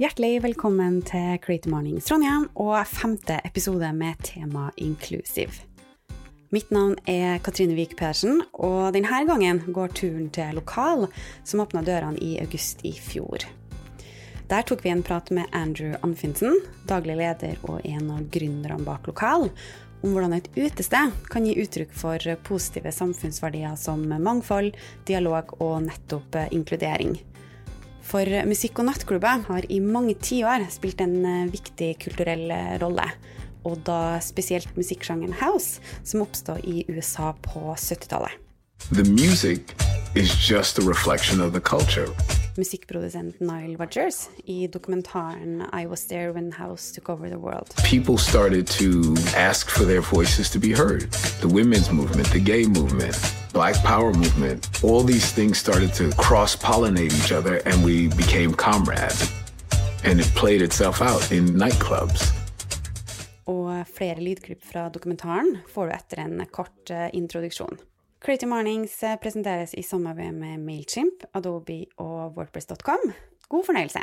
Hjertelig velkommen til Creative Mornings Trondheim og femte episode med tema Inclusive. Mitt navn er Katrine Wiik Pedersen, og denne gangen går turen til Lokal, som åpna dørene i august i fjor. Der tok vi en prat med Andrew Anfinsen, daglig leder og en av gründerne bak Lokal, om hvordan et utested kan gi uttrykk for positive samfunnsverdier som mangfold, dialog og nettopp inkludering. For musikk- og nattklubber har i mange tiår spilt en viktig kulturell rolle. Og da spesielt musikksjangeren house, som oppstod i USA på 70-tallet. The music is just a reflection of. Musikkprodusent Nile Rodgers i dokumentaren I Was There When House Took Over the World. People started to ask for their voices to be heard. The women's movement, the gay movement, black power movement, all these things started to cross pollinate each other and we became comrades. And it played itself out in nightclubs. Og flere lydklipp fra dokumentaren får du etter en kort eh, introduksjon. Creative Mornings eh, presenteres i samarbeid med Mailchimp, Adobe og Wordpress.com. God fornøyelse.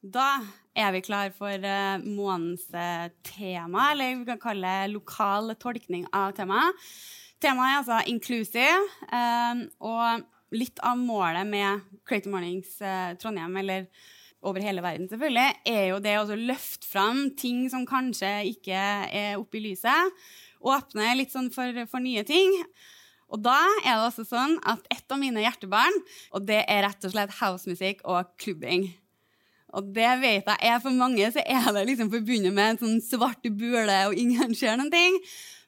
Da er vi klar for uh, månedens uh, tema, eller vi kan kalle det lokal tolkning av temaet. Temaet er altså inclusive, og litt av målet med Creative Mornings Trondheim, eller over hele verden, selvfølgelig, er jo det å løfte fram ting som kanskje ikke er oppe i lyset. Åpne litt sånn for, for nye ting. Og da er det også sånn at et av mine hjertebarn, og det er rett og slett housemusikk og klubbing. Og det vet jeg er for mange, så er det liksom forbundet med en sånn svart bule, og ingen ser noen ting.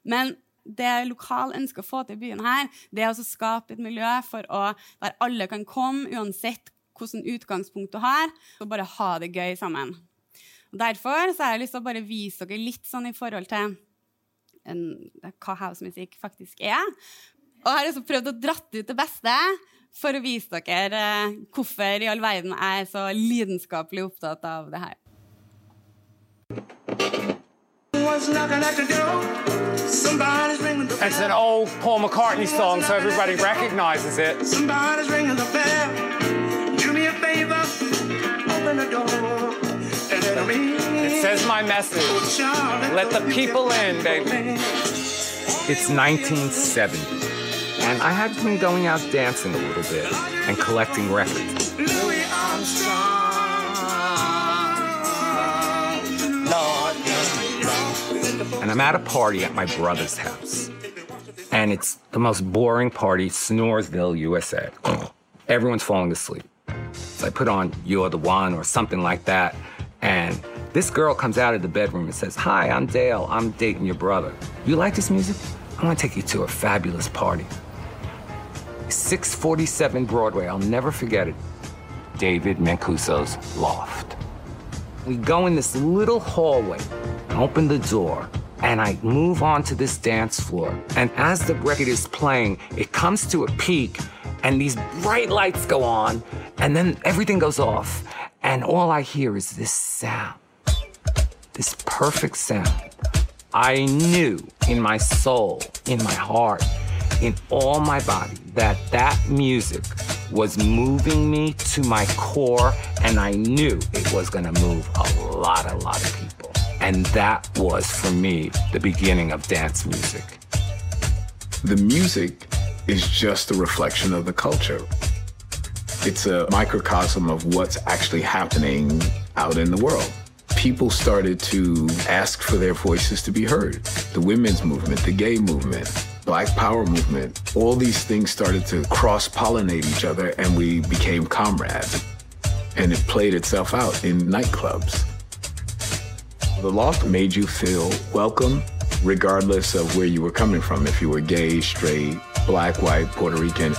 Men det lokal ønsker å få til i byen her, det er å skape et miljø for å, der alle kan komme, uansett hvilket utgangspunkt du har, og bare ha det gøy sammen. Og Derfor har jeg lyst til å bare vise dere litt sånn i forhold til en, hva housemusikk faktisk er. Og har liksom prøvd å dratt ut det beste for å vise dere eh, hvorfor i all verden jeg er så lidenskapelig opptatt av det her. It's an old Paul McCartney song, so everybody recognizes it. Somebody's ringing the bell. Do me a favor, open the door. It says my message. Let the people in, baby. It's 1970. And I had been going out dancing a little bit and collecting records. And I'm at a party at my brother's house. And it's the most boring party, Snoresville, USA. Everyone's falling asleep. So I put on You're the One or something like that. And this girl comes out of the bedroom and says, Hi, I'm Dale. I'm dating your brother. You like this music? I want to take you to a fabulous party. 647 Broadway. I'll never forget it. David Mancuso's loft. We go in this little hallway, open the door, and I move on to this dance floor. And as the record is playing, it comes to a peak, and these bright lights go on, and then everything goes off, and all I hear is this sound this perfect sound. I knew in my soul, in my heart, in all my body that that music was moving me to my core, and I knew it was going to move a lot, a lot of people. And that was, for me, the beginning of dance music. The music is just a reflection of the culture. It's a microcosm of what's actually happening out in the world. People started to ask for their voices to be heard. The women's movement, the gay movement, Black Power movement, all these things started to cross pollinate each other and we became comrades. And it played itself out in nightclubs. The loft made you feel welcome, regardless of where you were coming from, if you were gay, straight, black, white, Puerto Rican.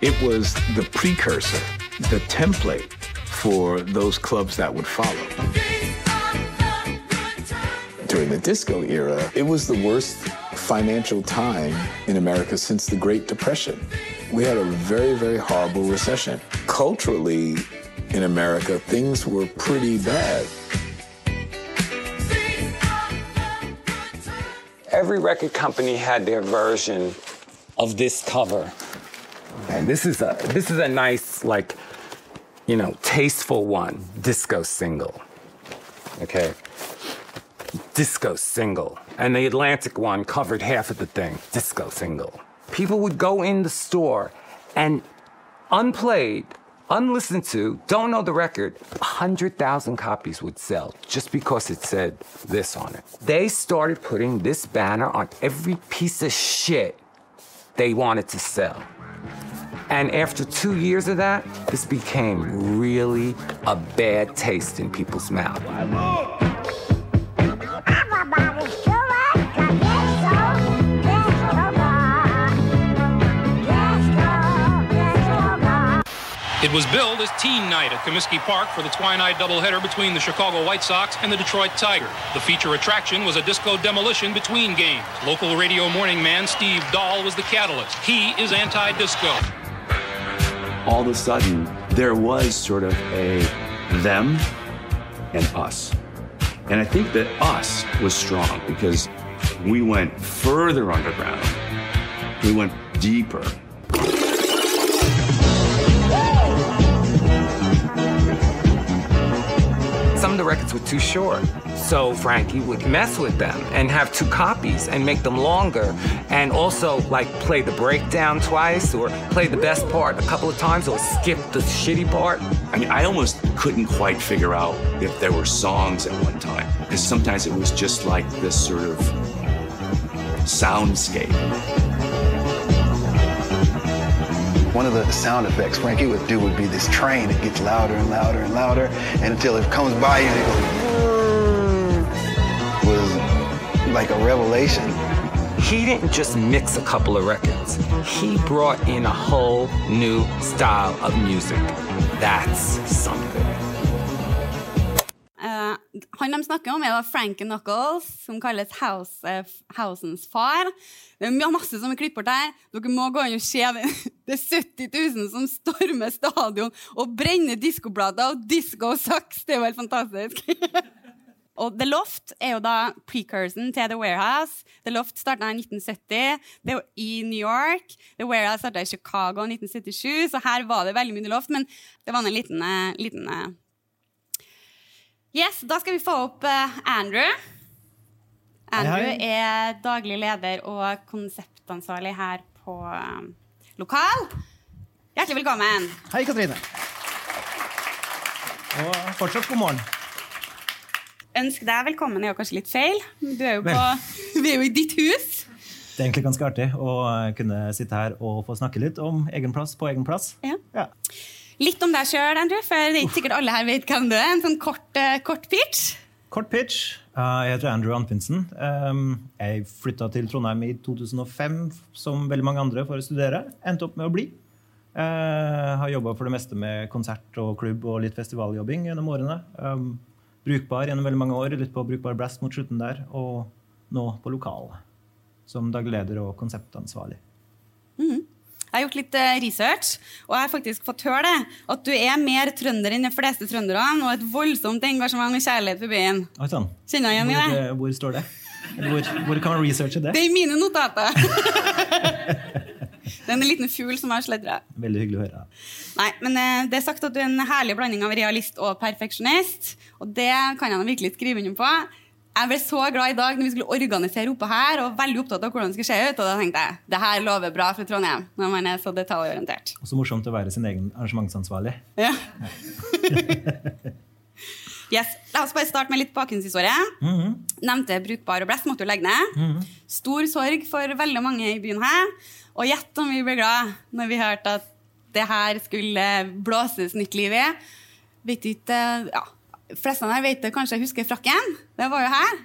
It was the precursor, the template for those clubs that would follow. During the disco era, it was the worst financial time in America since the Great Depression. We had a very, very horrible recession. Culturally, in America, things were pretty bad. Every record company had their version of this cover. And this is a this is a nice like you know, Tasteful One, disco single. Okay? Disco single. And the Atlantic one covered half of the thing, disco single. People would go in the store and unplayed, unlistened to, don't know the record, 100,000 copies would sell just because it said this on it. They started putting this banner on every piece of shit they wanted to sell. And after two years of that, this became really a bad taste in people's mouth. It was billed as Teen Night at Comiskey Park for the Twilight doubleheader between the Chicago White Sox and the Detroit Tigers. The feature attraction was a disco demolition between games. Local radio morning man Steve Dahl was the catalyst. He is anti-disco. All of a sudden, there was sort of a them and us. And I think that us was strong because we went further underground. We went deeper. The records were too short. So Frankie would mess with them and have two copies and make them longer and also like play the breakdown twice or play the best part a couple of times or skip the shitty part. I mean, I almost couldn't quite figure out if there were songs at one time because sometimes it was just like this sort of soundscape. One of the sound effects Frankie would do would be this train. It gets louder and louder and louder, and until it comes by you it goes was like a revelation. He didn't just mix a couple of records. He brought in a whole new style of music. That's something. Eh, han de snakker om, er da Franken Knuckles, som kalles House, uh, Housens far. Det er masse som er klippet her. Dere må gå inn og se det. Det er 70 000 som stormer stadion og brenner diskoplater og disco-saks. Det er jo helt fantastisk. Og The Loft er jo da precursen til The Warehouse. The Loft starta i 1970 det var i New York. The Warehouse starta i Chicago i 1977, så her var det veldig mye Loft. Men det var en liten, eh, liten eh, Yes, Da skal vi få opp eh, Andrew. Andrew Hei, hei. er daglig leder og konseptansvarlig her på eh, Lokal. Hjertelig velkommen. Hei, Katrine. Og fortsatt god morgen. Ønsk deg velkommen er jo kanskje litt feil. Du er jo på, vi er jo i ditt hus. Det er egentlig ganske artig å kunne sitte her og få snakke litt om egen plass på egen plass. Ja. Ja. Litt om deg sjøl, Andrew, for det er ikke sikkert alle her vet hvem du er. En sånn kort, uh, kort pitch. Kort pitch. Uh, Jeg heter Andrew Anfinsen. Um, Jeg flytta til Trondheim i 2005 som veldig mange andre for å studere. Endte opp med å bli. Uh, Har jobba for det meste med konsert og klubb og litt festivaljobbing gjennom årene. Um, Brukbar gjennom veldig mange år, litt på Brukbar Blast mot slutten der, og nå på lokal. Som daglig leder og konseptansvarlig. Jeg har gjort litt eh, research, og jeg har faktisk fått høre det. At du er mer trønder enn de fleste trønderne, og et voldsomt engasjement og kjærlighet for byen. Oi sann. Kjenner jeg igjen i det? eh, hvor står det? Hvor, hvor kan man researche det? Det er i mine notater. det er en liten fugl som har sledra. Veldig hyggelig å høre. Nei, men eh, det er sagt at du er en herlig blanding av realist og perfeksjonist. Og det kan jeg virkelig skrive under på. Jeg ble så glad i dag når vi skulle organisere oppe her, og veldig opptatt av hvordan det skulle se ut. Og da tenkte jeg det her lover bra for Trondheim, når man er så detaljorientert. Og så morsomt å være sin egen arrangementsansvarlig. Ja. yes. La oss bare starte med litt bakgrunnshistorie. Nevnte Brukbar og Blest måtte jo legge ned. Stor sorg for veldig mange i byen her. Og gjett om vi ble glad når vi hørte at det her skulle blåses nytt liv i. Vet ikke, ja, fleste her vet det, kanskje jeg husker frakken. Det var jo her.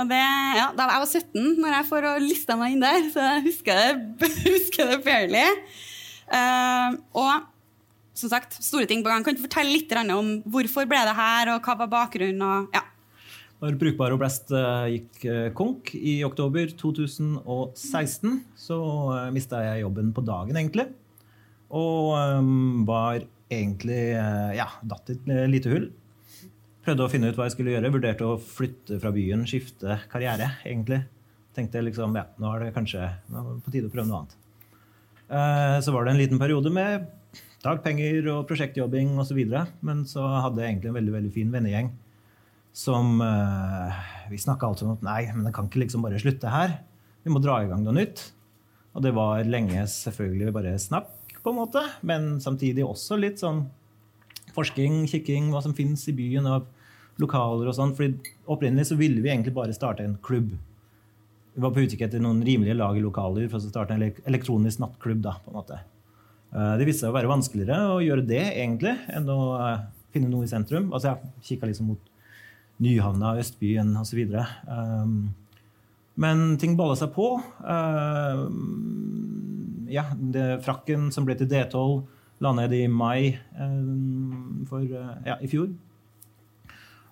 Det, ja, da jeg var 17 når jeg får lista meg inn der, så jeg husker det, husker det fairly. Uh, og som sagt, store ting på gang. Kan du fortelle litt om hvorfor ble det her, og hva var bakgrunnen? Og, ja. Når Brukbar og Blast eh, gikk eh, konk i oktober 2016, så mista jeg jobben på dagen, egentlig. Og um, var egentlig ja, datt i et lite hull. Prøvde å finne ut hva jeg skulle gjøre. Vurderte å flytte fra byen, skifte karriere, egentlig. Tenkte liksom ja, nå er det kanskje nå er det på tide å prøve noe annet. Eh, Så var det en liten periode med dagpenger og prosjektjobbing osv. Men så hadde jeg egentlig en veldig veldig fin vennegjeng som uh, Vi snakka alltid om at nei, men det kan ikke liksom bare slutte her. Vi må dra i gang noe nytt. Og det var lenge selvfølgelig bare snakk, på en måte, men samtidig også litt sånn forskning, kikking, hva som fins i byen av lokaler og sånn. Fordi opprinnelig så ville vi egentlig bare starte en klubb. Vi var på utkikk etter noen rimelige lagerlokaler for å starte en elektronisk nattklubb. da, på en måte. Eh, det viste seg å være vanskeligere å gjøre det egentlig enn å eh, finne noe i sentrum. Altså Jeg kikka liksom mot Nyhavna, Østbyen osv. Um, men ting balla seg på. Uh, ja, det, frakken som ble til D12, la ned i mai uh, for, uh, ja, i fjor.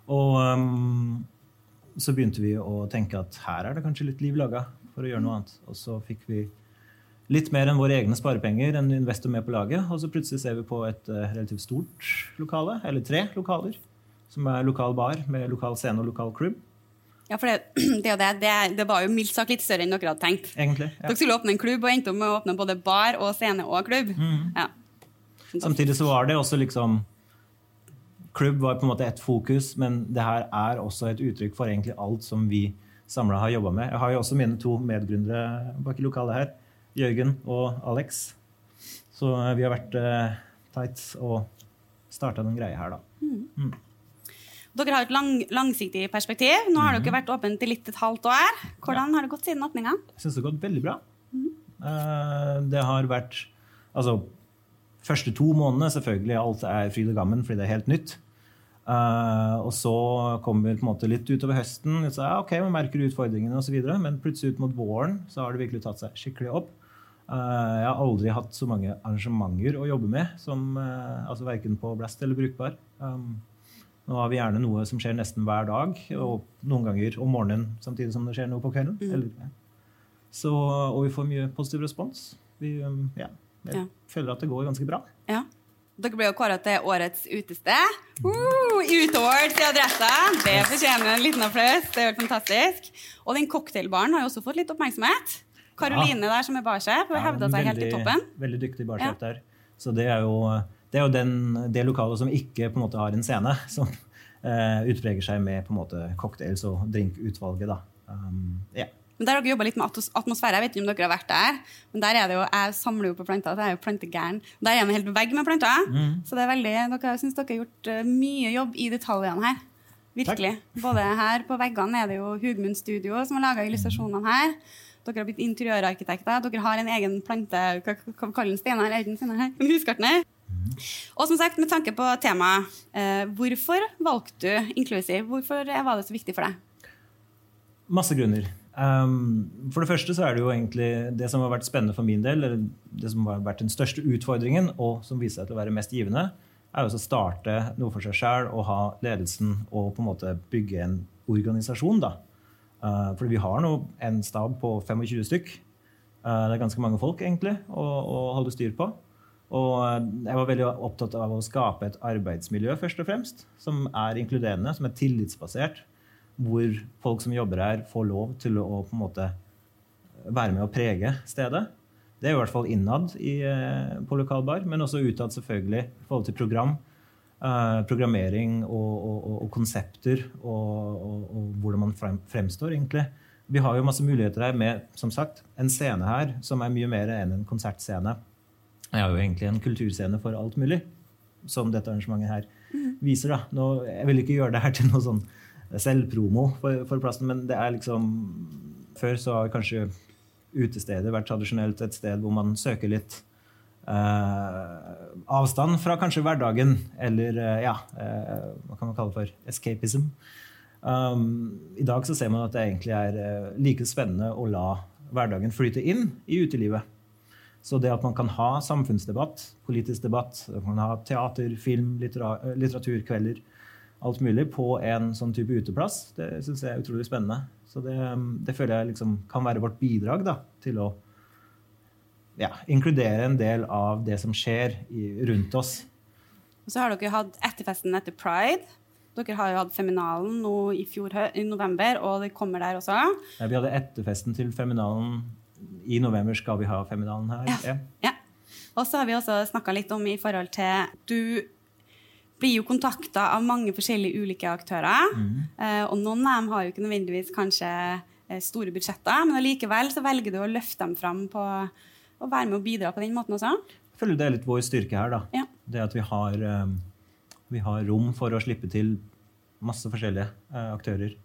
Og um, så begynte vi å tenke at her er det kanskje litt liv laga for å gjøre noe annet. Og så fikk vi litt mer enn våre egne sparepenger, en investor med på laget. Og så plutselig ser vi på et uh, relativt stort lokale, eller tre lokaler, som er lokal bar med lokal scene og lokal klubb. Ja, for det, det, det, det, var jo mildt sagt litt større enn dere hadde tenkt. Egentlig, ja. Dere skulle åpne en klubb og endte opp med å åpne både bar og scene og klubb. Mm. Ja. Samtidig så var det også liksom Klubb var på en måte ett fokus, men det her er også et uttrykk for egentlig alt som vi samla har jobba med. Jeg har jo også mine to medgründere bak i lokalet her. Jørgen og Alex. Så vi har vært uh, tight og starta den greia her, da. Mm. Mm. Dere har et lang, langsiktig perspektiv. Nå har mm. dere vært åpent i litt et halvt år. Hvordan ja. har det gått siden åpninga? Jeg syns det har gått veldig bra. Uh, det har vært Altså, første to månedene selvfølgelig alt er fryd og gammen fordi det er helt nytt. Uh, og så kommer vi på en måte litt utover høsten. Så, ja, ok, Man merker utfordringene og osv. Men plutselig ut mot våren så har det virkelig tatt seg skikkelig opp. Uh, jeg har aldri hatt så mange arrangementer å jobbe med, som, uh, altså verken på Blast eller Brukbar. Um, nå har vi gjerne noe som skjer nesten hver dag, og noen ganger om morgenen samtidig som det skjer noe på kvelden. Mm. Eller, så, og vi får mye positiv respons. Vi, um, ja, jeg ja. føler at det går ganske bra. Ja. Dere ble jo kåra til årets utested. Uh, Utowards til Adressa. Det fortjener en liten applaus. Det er helt fantastisk. Og den cocktailbaren har jo også fått litt oppmerksomhet. Karoline ja. der som er barsjef, ja, hevda seg helt i toppen. Veldig dyktig barsjef ja. der. Så det er jo, det, er jo den, det lokalet som ikke på en måte har en scene, som uh, utpreger seg med på en måte cocktails og drinkutvalget. da. Um, yeah. Men der har dere jobba litt med atmosfære. Jeg vet ikke om dere har vært der. Men der er det jo, jeg samler jo på planter, så jeg er jo plantegæren. Der er det en hel vegg med planter. Mm. Så det er veldig, dere syns dere har gjort uh, mye jobb i detaljene her. Virkelig. Takk. Både her på veggene er det jo Hugmund Studio som har laga illustrasjonene her. Dere har blitt interiørarkitekter. Dere har en egen plante... Hva, kaller den Steinar Eiden sin her? En husgartner. Mm. Og som sagt, med tanke på temaet, eh, hvorfor valgte du inklusiv? Hvorfor var det så viktig for deg? Masse grunner. Um, for det første så er det jo egentlig det som har vært spennende for min del, eller det som har vært den største utfordringen, og som viser seg til å være mest givende, er jo å starte noe for seg sjøl og ha ledelsen og på en måte bygge en organisasjon. da. Uh, fordi vi har nå en stab på 25 stykk. Uh, det er ganske mange folk egentlig å, å holde styr på. Og jeg var veldig opptatt av å skape et arbeidsmiljø først og fremst, som er inkluderende, som er tillitsbasert hvor folk som jobber her, får lov til å på en måte være med å prege stedet. Det er i hvert fall innad i, eh, på lokalbar, men også utad selvfølgelig i forhold til program. Uh, programmering og, og, og, og konsepter og, hvordan man frem, fremstår, egentlig. Vi har jo masse muligheter her med som sagt, en scene her som er mye mer enn en konsertscene. Jeg har jo egentlig en kulturscene for alt mulig, som dette arrangementet her mm. viser. da. Nå, jeg vil ikke gjøre det her til noe sånn selvpromo for, for plassen, men det er liksom Før så har kanskje utestedet vært tradisjonelt et sted hvor man søker litt eh, avstand fra kanskje hverdagen, eller eh, ja, eh, hva kan man kalle for escapism. Um, I dag så ser man at det egentlig er like spennende å la hverdagen flyte inn i utelivet. Så det at man kan ha samfunnsdebatt, politisk debatt, man kan ha teater, film, litteraturkvelder, alt mulig på en sånn type uteplass. Det syns jeg er utrolig spennende. Så det, det føler jeg liksom kan være vårt bidrag da, til å ja, inkludere en del av det som skjer i, rundt oss. Og så har dere hatt etterfesten etter pride. Dere har jo hatt Feminalen nå i, fjor, i november, og det kommer der også. Ja, vi hadde etterfesten til Feminalen. I november skal vi ha Feminalen her. Ja. ja. Og så har vi også snakka litt om i forhold til Du blir jo kontakta av mange forskjellige ulike aktører. Eh, og noen av dem har jo ikke nødvendigvis kanskje eh, store budsjetter, men allikevel så velger du å løfte dem fram på å være med og bidra på den måten også. Jeg føler det er litt vår styrke her. da. Ja. Det at vi har, eh, vi har rom for å slippe til masse forskjellige eh, aktører.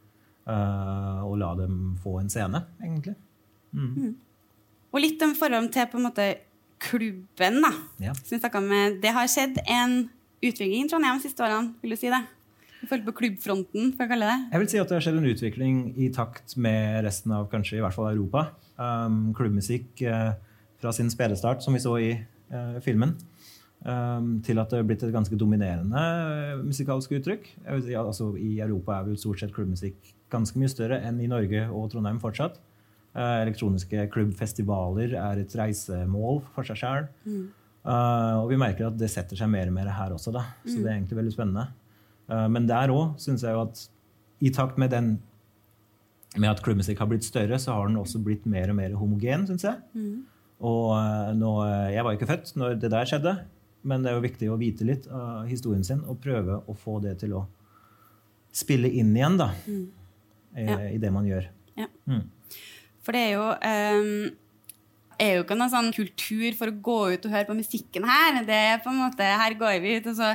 og la dem få en scene, egentlig. Og litt om forhold til på en måte klubben, da. Ja. Som vi med. Det har skjedd en utvikling i Trondheim de siste årene, vil du si det? I forhold på klubbfronten, for å kalle det. Jeg vil si at det har skjedd en utvikling i takt med resten av kanskje i hvert fall Europa. Um, klubbmusikk uh, fra sin spedestart, som vi så i uh, filmen, um, til at det har blitt et ganske dominerende uh, musikalsk uttrykk. Si, altså, I Europa er vel stort sett klubbmusikk ganske mye større enn i Norge og Trondheim fortsatt. Elektroniske klubbfestivaler er et reisemål for seg sjøl. Og vi merker at det setter seg mer og mer her også, da. så det er egentlig veldig spennende. Uh, men der òg syns jeg jo at i takt med den med at klubbmusikk har blitt større, så har den også blitt mer og mer homogen, syns jeg. Og uh, nå, Jeg var ikke født når det der skjedde, men det er jo viktig å vite litt av historien sin og prøve å få det til å spille inn igjen da, i, Ja. i det man gjør. Ja. Mm. For det er jo ehm, er jo ikke noen sånn kultur for å gå ut og høre på musikken her. Det er på en måte, Her går vi ut, og så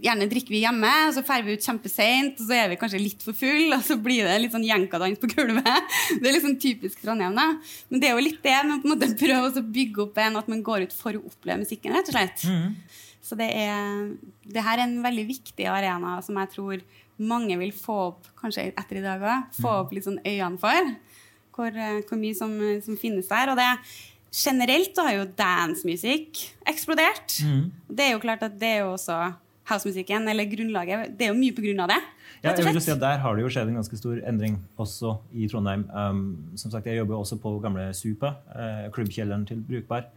gjerne drikker vi hjemme, og så drar vi ut kjempeseint, og så er vi kanskje litt for full, og så blir det litt sånn jenkadans på gulvet. Det er sånn typisk Trondheim, da. Men det er jo litt det med på en måte prøve å bygge opp en at man går ut for å oppleve musikken, rett og slett. Så det er det her er en veldig viktig arena som jeg tror mange vil få opp, kanskje etter i dag òg, få opp litt sånn øynene for. Hvor, eh, hvor mye som, som finnes der. Og det generelt har jo dancemusikk eksplodert. Det er jo klart at det er jo også housemusikken, eller grunnlaget. Det er jo mye på grunn av det. Ja, jeg vil jo si at Der har det jo skjedd en ganske stor endring også i Trondheim. Um, som sagt, Jeg jobber jo også på gamle Supa, uh, klubbkjelleren til Brukbar.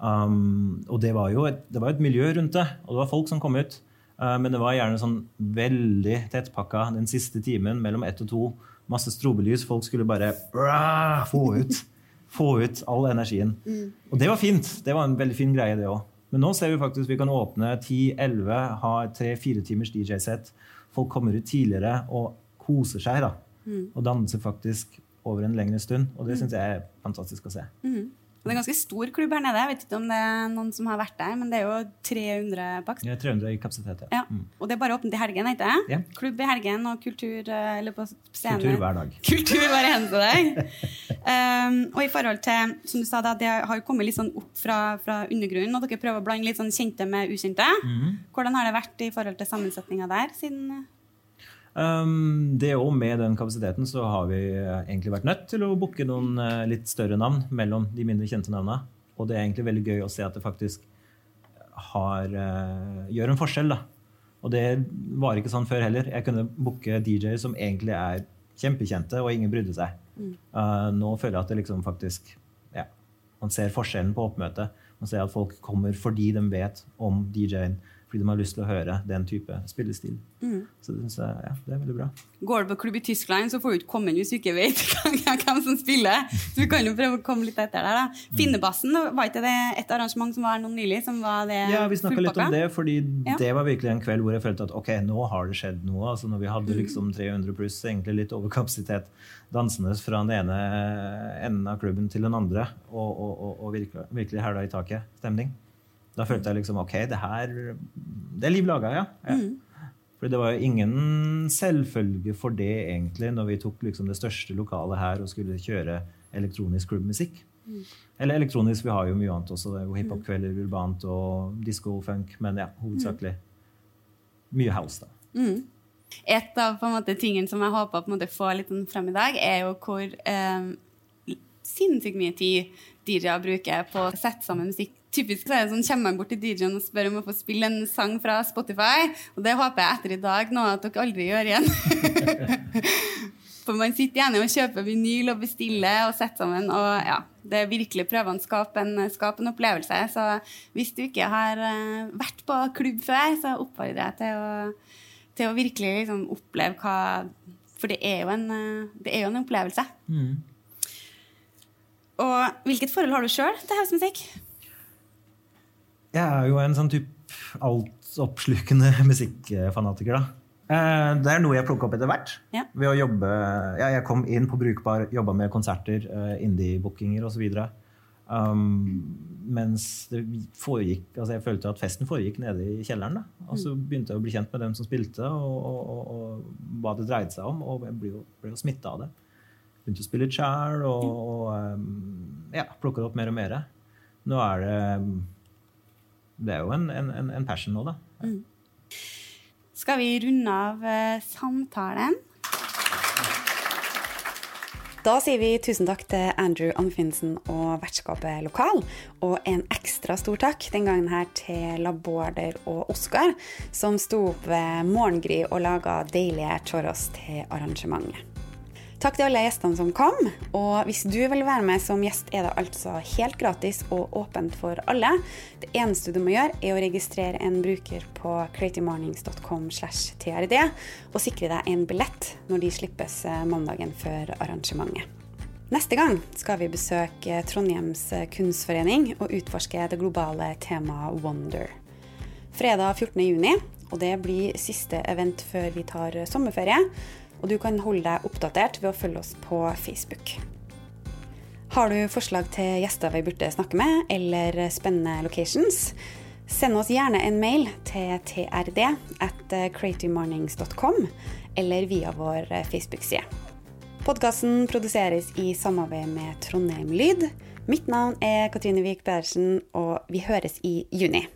Um, og det var jo et, det var et miljø rundt det, og det var folk som kom ut. Uh, men det var gjerne sånn veldig tettpakka den siste timen mellom ett og to. Masse strobelys. Folk skulle bare få ut få ut all energien. Og det var fint. Det var en veldig fin greie, det òg. Men nå ser vi faktisk vi kan åpne 10-11, ha tre-fire timers DJ-sett. Folk kommer ut tidligere og koser seg. da. Og danser faktisk over en lengre stund. Og det syns jeg er fantastisk å se. Og det er en ganske stor klubb her nede. Jeg vet ikke om det er noen som har vært der, men det er jo 300 paks. Jeg er 300 i kapasitet. Ja. Og det er bare åpent i helgen, ikke det? Ja. Klubb i helgen og kultur eh, eller på scenen. Kultur hver dag. Kultur hver eneste dag. um, og i forhold til, som du sa, da, det har kommet litt sånn opp fra, fra undergrunnen, og dere prøver å blande litt sånn kjente med ukjente. Mhm. Hvordan har det vært i forhold til sammensetninga der? siden... Um, det og med den kapasiteten så har vi eh, egentlig vært nødt til å booke noen eh, litt større navn mellom de mindre kjente navnene. Og det er egentlig veldig gøy å se at det faktisk har, eh, gjør en forskjell. da. Og det var ikke sånn før heller. Jeg kunne booke DJ-er som egentlig er kjempekjente, og ingen brydde seg. Mm. nå føler jeg at det liksom faktisk ja, Man ser forskjellen på oppmøtet. Man ser at folk kommer fordi de vet om DJ-en, fordi de har lyst til å høre den type spillestil. Så det synes jeg ja, det er veldig bra. Går du på klubb i Tyskland, så får du ikke komme inn hvis du ikke vet hvem som spiller. Så vi kan jo prøve å komme litt etter der. da. Finnebassen, var ikke det et arrangement som var noe nylig? som var det Ja, vi snakka litt om det, fordi Ja. det var virkelig en kveld hvor jeg følte at ok, nå har det skjedd noe. altså Når vi hadde liksom 300 pluss, egentlig litt overkapasitet, dansende fra den ene enden av klubben til den andre, og, og, og, og virkelig, virkelig hæla i taket stemning. Da følte jeg liksom ok, det her Det er liv laga, ja. ja. For det var jo ingen selvfølge for det egentlig når vi tok liksom det største lokalet her og skulle kjøre elektronisk klubbmusikk. Eller elektronisk, vi har jo mye annet også. Er hiphop-kvelder, urbant og disko-funk, men ja, hovedsakelig mye house, da. Et av på en måte, tingene som jeg håper på en måte få litt sånn frem i dag, er jo hvor eh, sinnssykt mye tid DJ-er bruker på å sette sammen musikk. Typisk så er det sånn, kommer man bort til DJ-en og spør om å få spille en sang fra Spotify, og det håper jeg etter i dag nå at dere aldri gjør igjen. For man sitter gjerne og kjøper vinyl og bestiller og setter sammen. og ja, Det er virkelig prøvene å skape en, en opplevelse. Så hvis du ikke har eh, vært på klubb før, så oppfordrer jeg til å, til å virkelig liksom oppleve hva For det er jo en, eh, det er jo en opplevelse. Og hvilket forhold har du sjøl til housemusikk? Jeg er jo en sånn type altoppslukende musikkfanatiker, da. Eh, Det er noe jeg plukka opp etter hvert. Ja. Ved å jobbe, ja, jeg kom inn på Brukbar, jobba med konserter, eh, indie-bookinger osv. Um, mens det foregikk, altså jeg følte at festen foregikk nede i kjelleren. Da. Og så begynte jeg å bli kjent med dem som spilte, og, og, og, og hva det dreide seg om. Og jeg ble jo, ble jo smitta av det. Begynte å spille sjæl og, og um, ja, plukka det opp mer og mer. Nå er det um, Det er jo en, en, en- passion nå, da. Skal vi runde av eh, samtalen? Da sier vi tusen takk til Andrew Anfinsen og vertskapet Lokal. Og en ekstra stor takk den gangen her til Laborder og Oskar, som sto opp ved morgengry og laga deilige chorros til arrangementet. Takk til alle gjestene som kom. Og hvis du vil være med som gjest, er det altså helt gratis og åpent for alle. Det eneste du må gjøre, er å registrere en bruker på creativemornings.com slash trd, og sikre deg en billett når de slippes eh, mandagen før arrangementet. Neste gang skal vi besøke Trondheims kunstforening og utforske det globale temaet wonder. Fredag 14. juni, og det blir siste event før vi tar sommerferie. Og du kan holde deg oppdatert ved å følge oss på Facebook. Har du forslag til gjester vi burde snakke med, eller spennende locations? Send oss gjerne en mail til trd at creativemornings.com, eller via vår Facebook-side. Podkasten produseres i samarbeid med Trondheim Lyd. Mitt navn er Katrine Wiik Pedersen, og vi høres i juni.